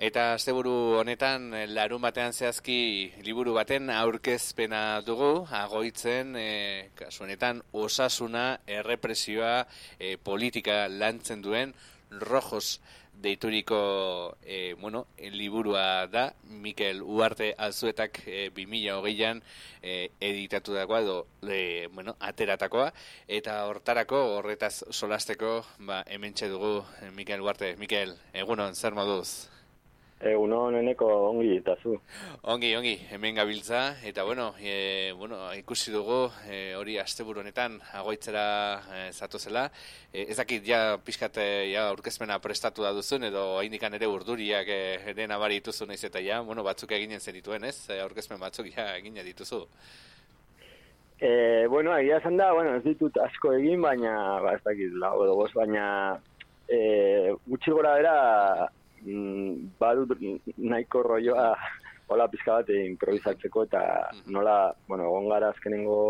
Eta asteburu honetan larun batean zehazki liburu baten aurkezpena dugu, agoitzen, e, kasu honetan, osasuna, errepresioa, e, politika lantzen duen, rojos deituriko e, bueno, liburua da, Mikel Uarte alzuetak e, 2008an e, editatu dagoa edo e, bueno, ateratakoa, eta hortarako horretaz solasteko ba, hemen dugu Mikel Uarte. Mikel, egunon, zer moduz? Egun honeneko ongi eta zu. Ongi, ongi, hemen gabiltza, eta bueno, e, bueno ikusi dugu, e, hori asteburu honetan agoitzera e, zatozela. E, ez dakit, ja, pixkat, ja, aurkezmena prestatu da duzun, edo haindikan ere urduriak e, ere nabari dituzu naiz eta ja, bueno, batzuk eginen zen dituen, ez? E, aurkezmen batzuk ja egine dituzu. E, bueno, egia esan da, bueno, ez ditut asko egin, baina, ba, ez dakit, lau edo baina, e, gutxi gora bera, mm, badut nahiko rolloa hola pizka bat improvisatzeko eta mhm. nola, bueno, egon gara azkenengo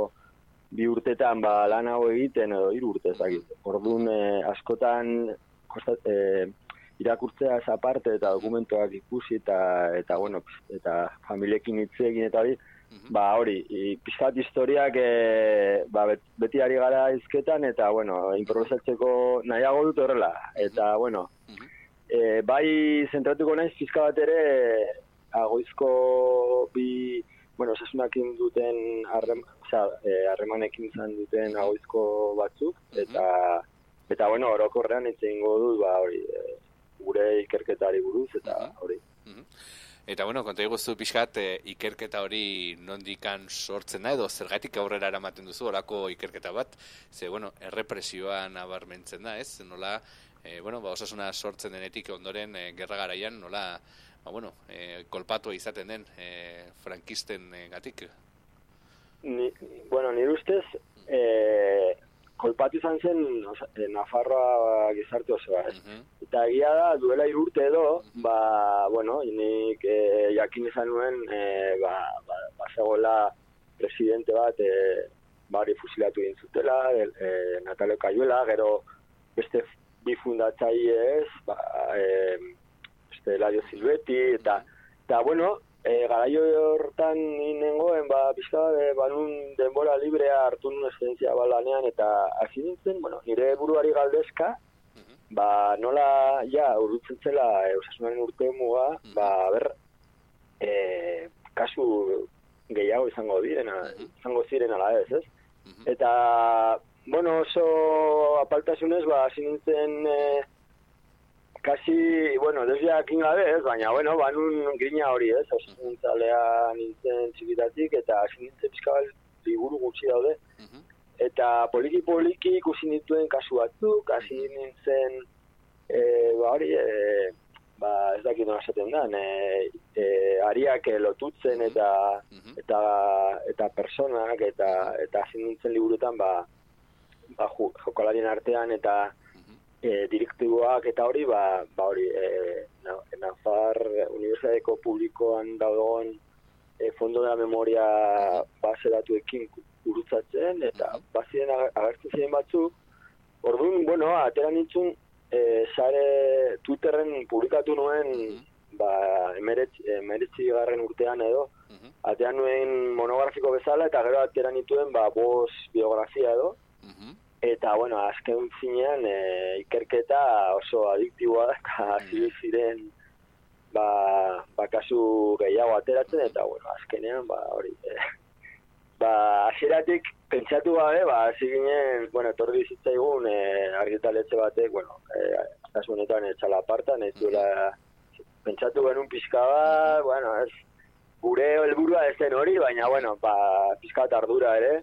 bi urtetan ba lan hau egiten edo hiru urte ezagik. Mhm. Orduan eh, askotan kostat, eh, irakurtzea esa parte eta dokumentuak ikusi eta eta bueno, eta familiekin hitz egin eta hori, mhm. ba hori, pizkat historiak e, ba, beti ari gara hizketan eta bueno, improvisatzeko nahiago dut horrela. Eta bueno, e, bai zentratuko naiz fiska bat ere agoizko bi bueno, osasunakin duten e, harremanekin e, izan duten agoizko batzuk mhm. eta eta bueno, orokorrean hitze eingo dut ba hori e, gure ikerketari buruz eta mhm. hori. Mhm. Eta bueno, konta iguzu pixkat, e, ikerketa hori nondikan sortzen da, edo zergatik aurrera eramaten duzu, orako ikerketa bat, ze, bueno, errepresioa nabarmentzen da, ez? Nola, e, bueno, ba, osasuna sortzen denetik ondoren e, gerra garaian nola ba, bueno, e, kolpatu izaten den e, frankisten e, gatik Ni, bueno, nire ustez e, kolpatu izan zen oza, e, Nafarroa gizarte osoa ez? eta egia da duela irurte edo ba, bueno, nik e, jakin izan nuen e, ba, ba, ba zegoela presidente bat e, bari fusilatu dintzutela e, Natalio Kayuela, gero beste bi fundatzaile ez, ba, e, este Ladio Silvetti, eta, eta bueno, e, garaio hortan nengoen, ba, bizka, e, banun denbora librea hartu nun esentzia balanean, eta hasi nintzen, bueno, nire buruari galdezka, ba, nola, ja, urdutzen zela, e, osasunaren urte muga, ba, ber, e, kasu gehiago izango direna, izango ziren ala ez, ez? Eta, bueno, oso apaltasunez, ba, hasi nintzen, e, kasi, bueno, desbiak ingabe, ez, baina, bueno, ba, nun grina hori, ez, hasi nintzalea nintzen txikitatik, eta hasi nintzen pizkabal liburu gutxi daude, eta poliki-poliki ikusi nituen kasu batzuk, hasi nintzen, e, ba, hori, e, ba, ez dakit nola esaten da, e, e, ariak lotutzen eta, eta, eta personak, eta, eta hasi nintzen liburutan, ba, ba, jokalarien artean eta e, direktiboak eta hori, ba, ba hori, e, Nafar Unibertsitateko publikoan daudoan e, Fondo de la Memoria base datuekin urutzatzen, eta bazien agertu ziren batzuk, orduan, bueno, atera nintzun, e, sare Twitterren publikatu nuen, ba, emeretzi garren urtean edo, atean nuen monografiko bezala, eta gero atera nituen, ba, bos biografia edo, Eta, bueno, azken zinean e, ikerketa oso adiktiboa da, eta hasi ziren ba, ba kasu gehiago ateratzen, eta, bueno, azkenean, ba, hori, e, ba, asieratik pentsatu gabe, ba, hasi ginen, bueno, torri bizitzaigun, e, argitaletxe batek, bueno, e, kasu honetan etxala apartan, ez duela, pentsatu genuen pixka bat, bueno, ez, gure helburua ez den hori, baina, bueno, ba, pixka ardura ere,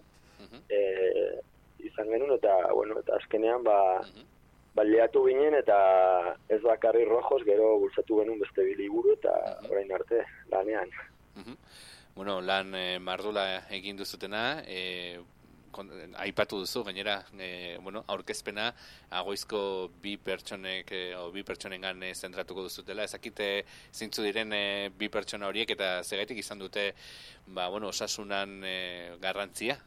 eh, izan genuen, eta, bueno, eta azkenean, ba, baleatu ginen, eta ez bakarri rojos, gero bultzatu genuen beste biliburu, eta orain arte, lanean. Bueno, lan e, mardula egin duzutena, e, aipatu duzu, gainera, e, bueno, aurkezpena, agoizko bi pertsonek, e, o bi pertsonengan e, zentratuko duzutela, ezakite zintzu diren e, bi pertsona horiek, eta zegaitik izan dute, ba, bueno, osasunan e, garrantzia,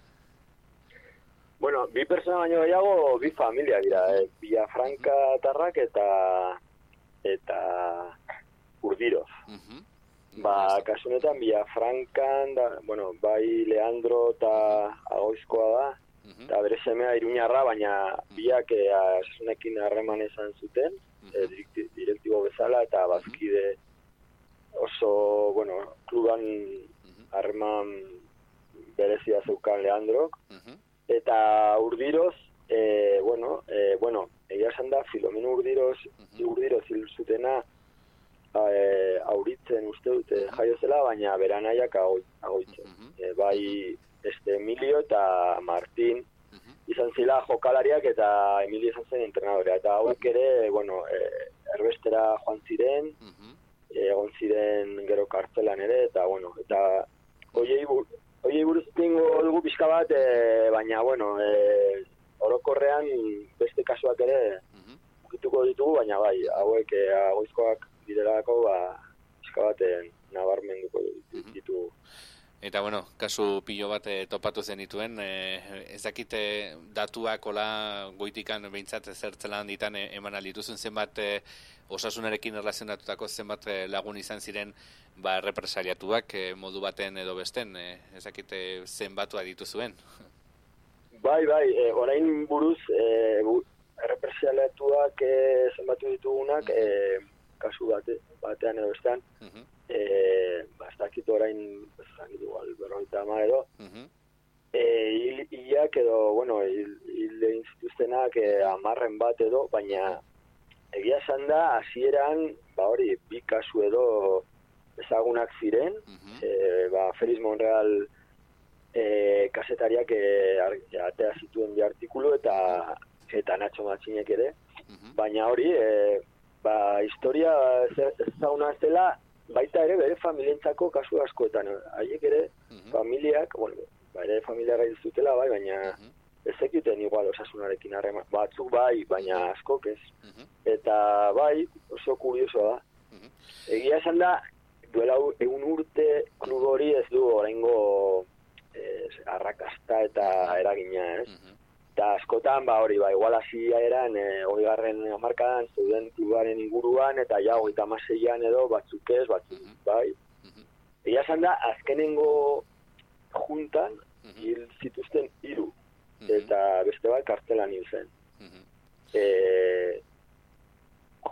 Bueno, bi persona baino gehiago, bi familia dira, eh? Villa Franca tarrak eta eta urdiro. Ba, kasunetan, bia Frankan, da, bueno, bai Leandro eta Agoizkoa da, eta bere semea iruñarra, baina biak e, harreman esan zuten, e, direktibo bezala, eta bazkide oso, bueno, kluban harreman berezia zeukan Leandrok, eta urdiroz, e, bueno, e, bueno, egia esan da, Filomeno urdiroz, urdiroz hil zutena, e, auritzen uste dute jaio zela, baina beranaiak agoitzen. E, bai, este Emilio eta Martin izan zila jokalariak eta Emilio izan zen entrenadorea. Eta hauek ere, bueno, e, erbestera joan ziren, egon ziren gero kartzelan ere, eta bueno, eta oiei, oiei buruz tingo dugu pixka bat, e, baina bueno, e, orokorrean beste kasuak ere ukituko ditugu, baina bai, hauek e, agoizkoak biderako ba pizka baten nabarmenduko ditu. Eta bueno, kasu pilo bat e, topatu zen dituen, e, ez dakite datuak ola goitikan behintzat zertzelan ditan e, eman dituzun zenbat e, osasunarekin erlazionatutako zenbat lagun izan ziren ba, represaliatuak modu baten edo besten, e, ez dakite zenbatua dituzuen. Bai, bai, e, orain buruz e, bu, represaliatuak e, zenbatu ditugunak, e, kasu bate, batean edo bestean, uh -huh. E, ba, ez dakit orain, ez dakit igual, berroita ama edo, uh -huh. e, edo, bueno, hil, egin zituztenak e, amarren bat edo, baina egia esan da, hasieran ba hori, bi kasu edo ezagunak ziren, uh -huh. e, ba, Feliz Monreal e, kasetariak e, atea zituen bi artikulu eta eta Nacho Matxinek ere, baina hori, e, ba, historia zauna zela, baita ere bere familientzako kasu askoetan. Haiek ere, mhm. familiak, bueno, ba, ere familia gai zutela, bai, baina mhm. -huh. ezekiten igual osasunarekin harreman. Batzuk bai, baina askok ez. Mhm. Eta bai, oso kurioso da. Egia esan da, duela egun urte klub hori ez du oraingo eh, arrakasta eta eragina, ez? Eta askotan ba hori ba igual hasia eran eh garren hamarkadan zeuden klubaren inguruan eta ja 36an edo batzuk ez batzuk -hmm. bai. Ia mm da azkenengo juntan hil zituzten hiru. Eta beste bat kartelan hil zen. E,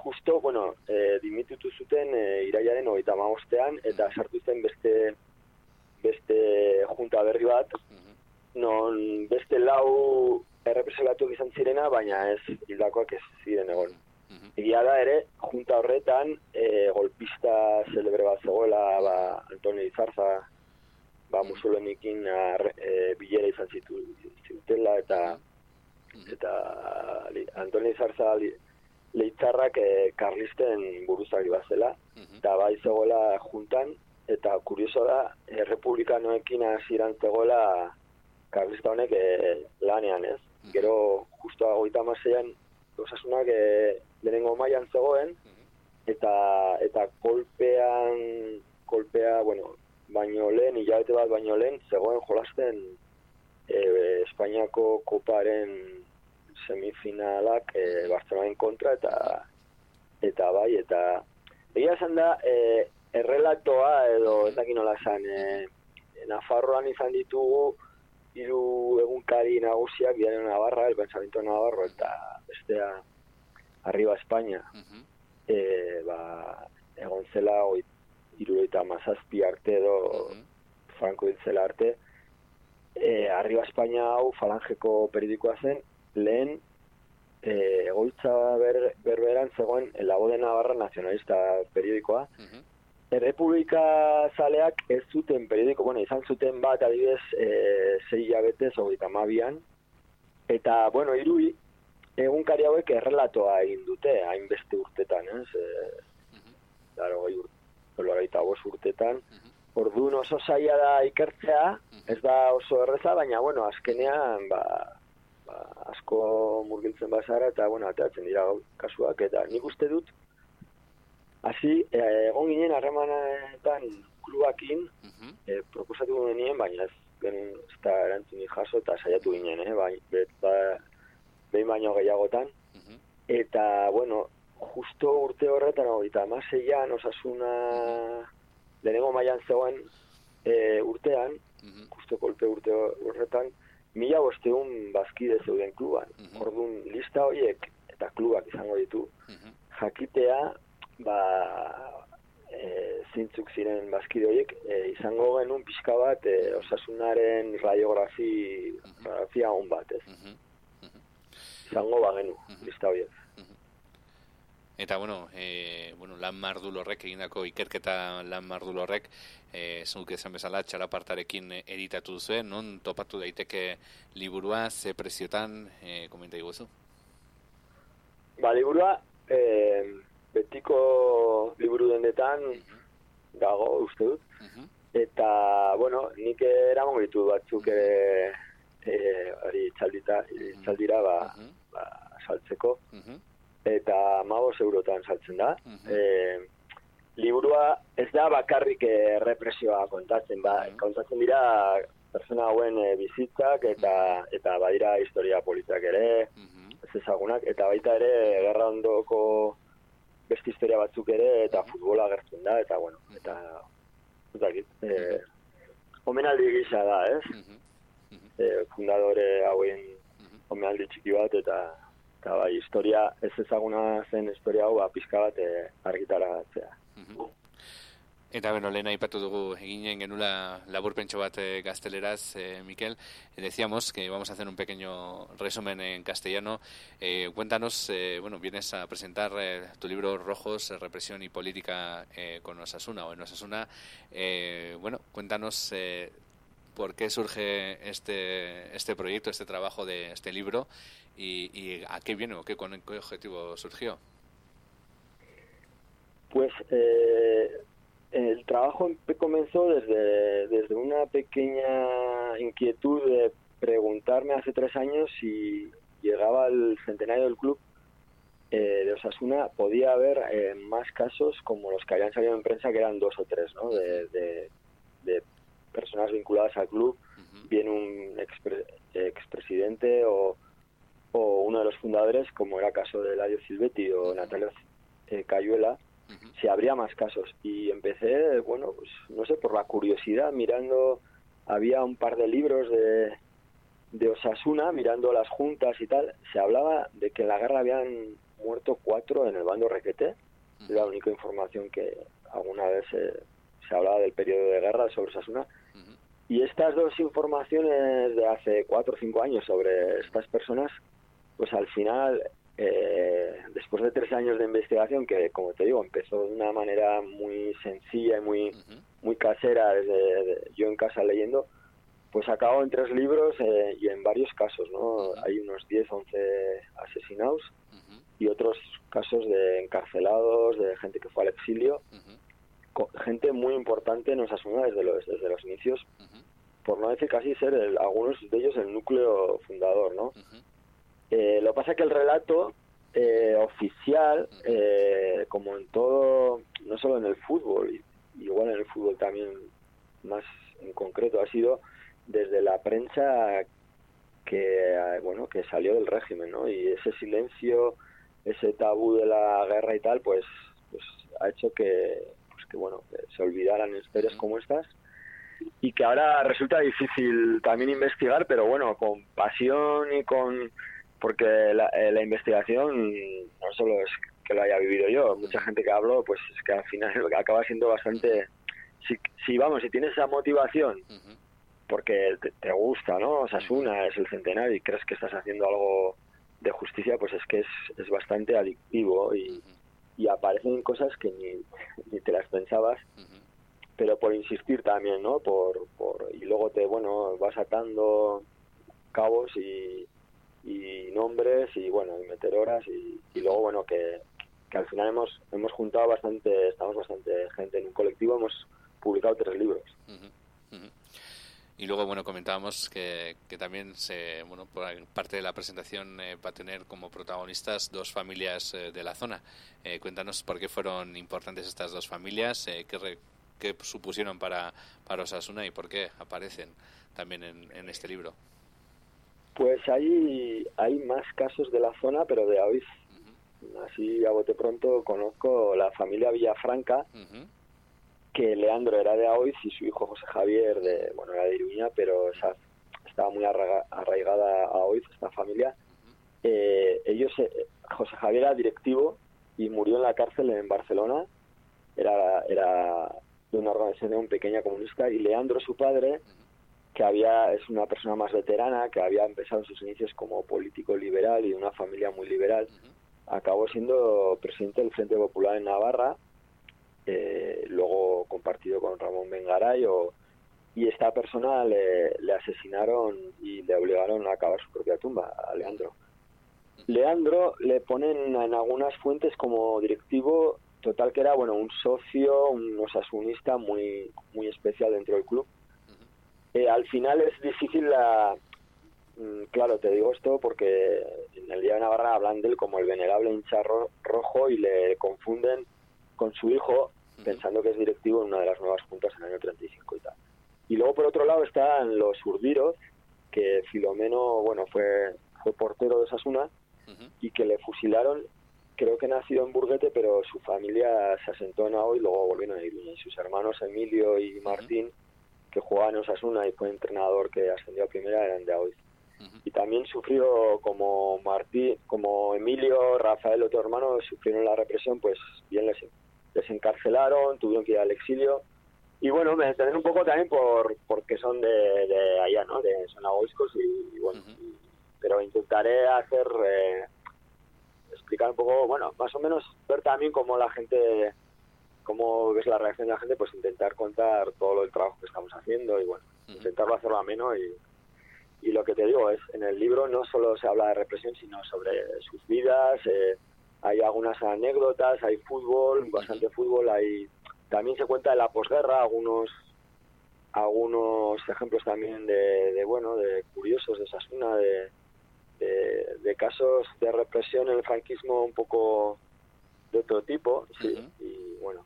justo, bueno, e, dimitutu zuten e, iraiaren hogeita maostean, eta sartu zen beste, beste junta berri bat, non beste lau errepresalatu izan zirena, baina ez hildakoak ez ziren egon. Mhm. Egia da ere, junta horretan, e, golpista celebre bat zegoela, ba, Antonio Izarza, ba, musulenikin e, bilera izan zitu, zitutela, eta mhm. eta li, Antonio Izarza li, leitzarrak e, karlisten buruzari bat zela, mhm. eta bai zegoela juntan, eta kurioso da, e, republikanoekin hasieran zegoela karlista honek e, lanean ez. Gero, justo agoita mazean, osasunak e, lehenengo maian zegoen, eta eta kolpean, kolpea, bueno, baino lehen, hilabete bat baino lehen, zegoen jolasten e, Espainiako koparen semifinalak e, Barcelonaren kontra, eta eta bai, eta egia esan da, e, errelatoa edo ez dakit nola esan, e, Nafarroan izan ditugu, hiru egunkari nagusiak diario Navarra, el pensamiento Navarro eta bestea arriba España. Uh ba, egon zela oi hiru eta mazazpi arte edo Franco ditzela arte. E, arriba España hau falangeko periodikoa zen, lehen e, egoitza ber, berberan zegoen el de Navarra nacionalista periodikoa, Errepublika zaleak ez zuten periodiko, bueno, izan zuten bat adibidez e, zei jabete, zogeita mabian, eta, bueno, irui, egunkari hauek errelatoa egin dute, hainbeste urtetan, ez? E, Daro, gai urte, urtetan. Orduan oso zaila da ikertzea, ez da oso erreza, baina, bueno, azkenean, ba, ba, asko murgiltzen bazara, eta, bueno, ateatzen dira kasuak, eta nik uste dut, Hasi, eh, egon ginen harremanetan klubakin, uh -huh. e, proposatu ginen, baina ez, ben, ez da erantzuni jaso eta saiatu ginen, eh, bai, bet, ba, behin baino gehiagotan. Eta, bueno, justo urte horretan, eta amaseian osasuna lehenengo mailan zegoen e, urtean, justo kolpe urte horretan, mila bosteun bazkide zeuden kluban. Orduan, lista horiek eta klubak izango ditu, jakitea, ba, e, zintzuk ziren bazkide horiek, e, izango genuen pixka bat e, osasunaren radiografi, radiografia on bat, ez? Izango bagenu, Mhm. lista horiek. Eta, bueno, e, bueno, lan mardul horrek, egindako ikerketa lan mardul horrek, e, zuk esan bezala, txalapartarekin editatu duzuen, non topatu daiteke liburua, ze preziotan, e, komenta iguzu? Ba, liburua, e, betiko liburu dendetan dago, uste dut, Mhm. eta, bueno, nik eramango ditu batzuk ere, e, hori txaldita, txaldira, ba, Mhm. ba, saltzeko, Mhm. eta mabos eurotan saltzen da. Mhm. E, liburua ez da bakarrik eh, represioa kontatzen, ba, Mhm. kontatzen dira persona hauen eh, bizitzak eta eta badira historia politak ere, Mhm. ez ezagunak, eta baita ere gerra ondoko beste historia batzuk ere, eta futbola agertzen da, eta bueno, eta dakit, e, omenaldi gisa da, ez? Mhm. E, fundadore hauen omenaldi txiki bat, eta eta bai, historia, ez ezaguna zen historia hau, ba, pixka bat e, argitaratzea. Mhm. Eta bueno, lehen aipatu dugu eginen genula laburpentso bat eh, gazteleraz, eh, Miquel. Eh, decíamos que vamos a hacer un pequeño resumen en castellano. Eh, cuéntanos, eh, bueno, vienes a presentar tu libro Rojos, Represión y Política con Osasuna o en Osasuna. Bueno, cuéntanos por qué surge este, este proyecto, este trabajo de este libro y, y a qué viene o qué, con qué objetivo surgió. Pues eh, el trabajo empe- comenzó desde, desde una pequeña inquietud de preguntarme hace tres años si llegaba el centenario del club. Eh, de Osasuna, podía haber eh, más casos como los que habían salido en prensa, que eran dos o tres, ¿no? De, de- de personas vinculadas al club, bien un expre- expresidente o, o uno de los fundadores, como era caso de Eladio Silvetti o Natalia eh, Cayuela, si habría más casos. Y empecé, bueno, pues no sé, por la curiosidad, mirando, había un par de libros de, de Osasuna, mirando las juntas y tal, se hablaba de que en la guerra habían muerto cuatro en el bando Requete, la única información que alguna vez se, se hablaba del periodo de guerra sobre Osasuna. Y estas dos informaciones de hace cuatro o cinco años sobre estas personas, pues al final, eh, después de tres años de investigación, que como te digo, empezó de una manera muy sencilla y muy, muy casera, desde de- yo en casa leyendo, pues acabó en tres libros eh, y en varios casos, ¿no? Hay unos 10, 11 asesinados y otros casos de encarcelados, de gente que fue al exilio, gente muy importante en Osasuna desde los, desde los inicios, por no decir casi ser el- algunos de ellos el núcleo fundador, ¿no? Eh, lo que pasa es que el relato eh, oficial, eh, como en todo, no solo en el fútbol, y- igual en el fútbol también más en concreto, ha sido desde la prensa que eh, bueno que salió del régimen, ¿no? Y ese silencio, ese tabú de la guerra y tal, pues, pues ha hecho que, pues que bueno que se olvidaran historias como estas y que ahora resulta difícil también investigar, pero bueno, con pasión y con porque la, eh, la investigación no solo es que lo haya vivido yo, mucha gente que hablo, pues es que al final acaba siendo bastante si, si vamos, si tienes esa motivación porque te, te gusta, ¿no? Osasuna es el centenario y crees que estás haciendo algo de justicia, pues es que es, es bastante adictivo y, y aparecen cosas que ni, ni te las pensabas, pero por insistir también, ¿no? Por, por, y luego te, bueno, vas atando cabos y, y nombres y, bueno, y meter horas y, y luego, bueno, que, que al final hemos, hemos juntado bastante, estamos bastante gente en un colectivo, hemos publicado tres libros. Y luego, bueno, comentábamos que, que también se, bueno, por parte de la presentación eh, va a tener como protagonistas dos familias eh, de la zona. Eh, cuéntanos por qué fueron importantes estas dos familias, eh, qué, re- qué supusieron para, para Osasuna y por qué aparecen también en, en este libro. Pues hay, hay más casos de la zona, pero de. Ujú, Así a bote pronto conozco la familia Villafranca, que Leandro era de Aoiz y su hijo José Javier de, bueno, era de Iruña, pero esa, estaba muy arraigada a Aoiz, esta familia. Eh, ellos, eh, José Javier era directivo y murió en la cárcel en Barcelona. Era, era de una organización pequeña comunista y Leandro, su padre, que había es una persona más veterana, que había empezado sus inicios como político liberal y de una familia muy liberal, acabó siendo presidente del Frente Popular en Navarra, eh, luego compartido con Ramón Bengaray, y esta persona le, le, asesinaron y le obligaron a acabar su propia tumba, a Leandro. Leandro le ponen en algunas fuentes como directivo total que era bueno un socio, un osasunista muy muy especial dentro del club. Eh, al final es difícil la mm, claro, te digo esto porque en el día de Navarra hablan de él como el venerable hincha rojo y le confunden con su hijo pensando que es directivo en una de las nuevas juntas en el año 35 y tal. Y luego por otro lado están los Urdiros, que Filomeno, bueno, fue, fue portero de Sasuna y que le fusilaron creo que nació en Burguete, pero su familia se asentó en Aoi y luego volvieron a Iruña. Y sus hermanos Emilio y Martín, que jugaban en Osasuna y fue entrenador que ascendió a primera, eran de Aoi. Y también sufrió como Martín, como Emilio, Rafael, otro hermano, sufrieron la represión, pues bien les, les encarcelaron, tuvieron que ir al exilio. Y bueno, me entendés un poco también por porque son de, de allá, ¿no? De, son agoiscos y, bueno, pero intentaré hacer... Eh, explicar un poco, bueno, más o menos ver también cómo la gente, cómo ves la reacción de la gente, pues intentar contar todo el trabajo que estamos haciendo y bueno, intentarlo hacerlo ameno y, y lo que te digo es, en el libro no solo se habla de represión, sino sobre sus vidas, eh, hay algunas anécdotas, hay fútbol, bastante fútbol, hay también se cuenta de la posguerra, algunos algunos ejemplos también de, de bueno, de curiosos de Sasuna, de, de, casos de represión en el franquismo un poco de otro tipo, sí, y bueno.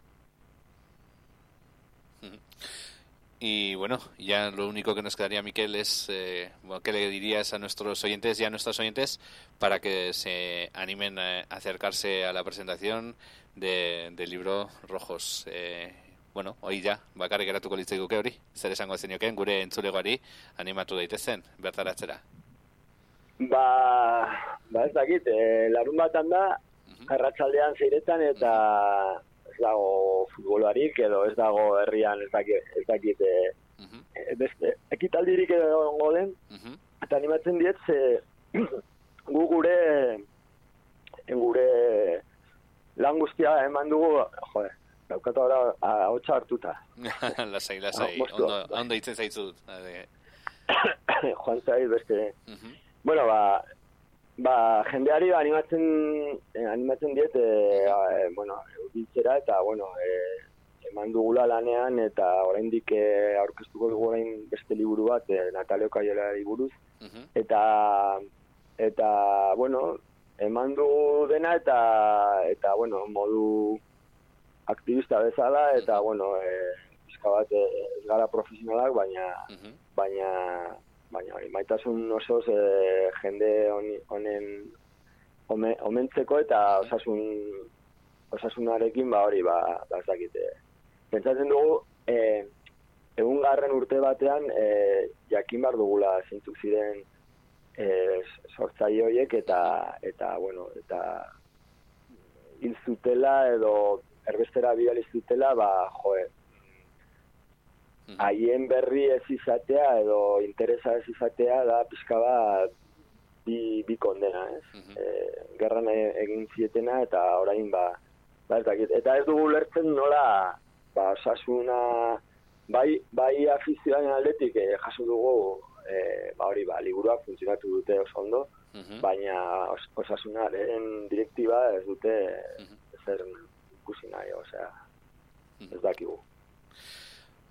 Y bueno, ya lo único que nos quedaría, Miquel, es eh, qué le dirías a nuestros oyentes y a nuestras oyentes para que se animen a acercarse a la presentación de, del libro Rojos. Eh, bueno, hoy ya, bakarrik geratuko litzaigu hori, zer esango zenioken, gure entzulegoari animatu daitezen, bertaratzera. Ba, ba ez dakit, e, larun batan da, arratsaldean zeiretan eta ez dago futbolarik edo ez dago herrian ez dakit, ez dakit e, beste, ekitaldirik edo den, eta animatzen diet, ze, gu gure, gure lan guztia eman dugu, jode, daukatu ahora hau hartuta. lasai, lasai, ondo, ondo itzen zaitzut. Joan zaiz beste, Bueno, ba, ba jendeari ba, animatzen eh, animatzen diet eh, eh bueno, biltzera eta bueno, eh, eman dugula lanean eta oraindik eh, aurkeztuko dugu orain beste liburu bat eh, Natalio Kaiola buruz. Eta eta bueno, eman du dena eta eta bueno, modu aktivista bezala eta bueno, eh, bat eh, ez gara profesionalak baina baina baina hori, maitasun oso e, jende honen omentzeko eta osasun osasunarekin ba hori ba, ba ez dakite. Pentsatzen dugu e, egun garren urte batean e, jakin bar dugula zeintzuk ziren e, sortzaile horiek eta eta bueno, eta hil zutela edo erbestera bidali zutela ba joe, haien berri ez izatea edo interesa ez izatea da pizka bat bi, bi kondena, ez? E, gerran e, egin zietena eta orain ba, ba ez dakit. Eta ez dugu lertzen nola ba, osasuna bai, bai afizioan aldetik e, jaso dugu e, ba hori ba, liburuak funtzionatu dute oso ondo, baina os, osasunaren direktiba ez dute uh -huh. zer ikusi nahi, osea, ez dakigu.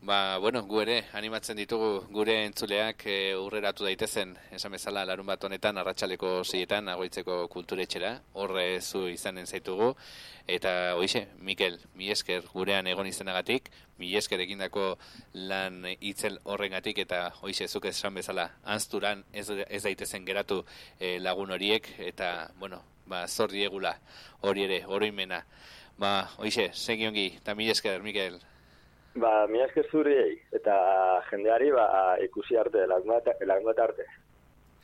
Ba, bueno, gu ere, animatzen ditugu gure entzuleak e, urreratu daitezen, esan bezala, larun bat honetan, arratsaleko zietan, agoitzeko kulturetxera, horre zu izanen zaitugu, eta hoize, Mikel, mi esker gurean egon izenagatik, mi esker egindako lan itzel horrengatik, eta hoize, zuk esan bezala, anzturan ez, ez daitezen geratu e, lagun horiek, eta, bueno, ba, zor diegula hori ere, oroimena. Ba, hoize, segiongi, eta mi esker, Mikel. Ba, mi esker zuriei, eta jendeari ba, ikusi arte, larun bat arte.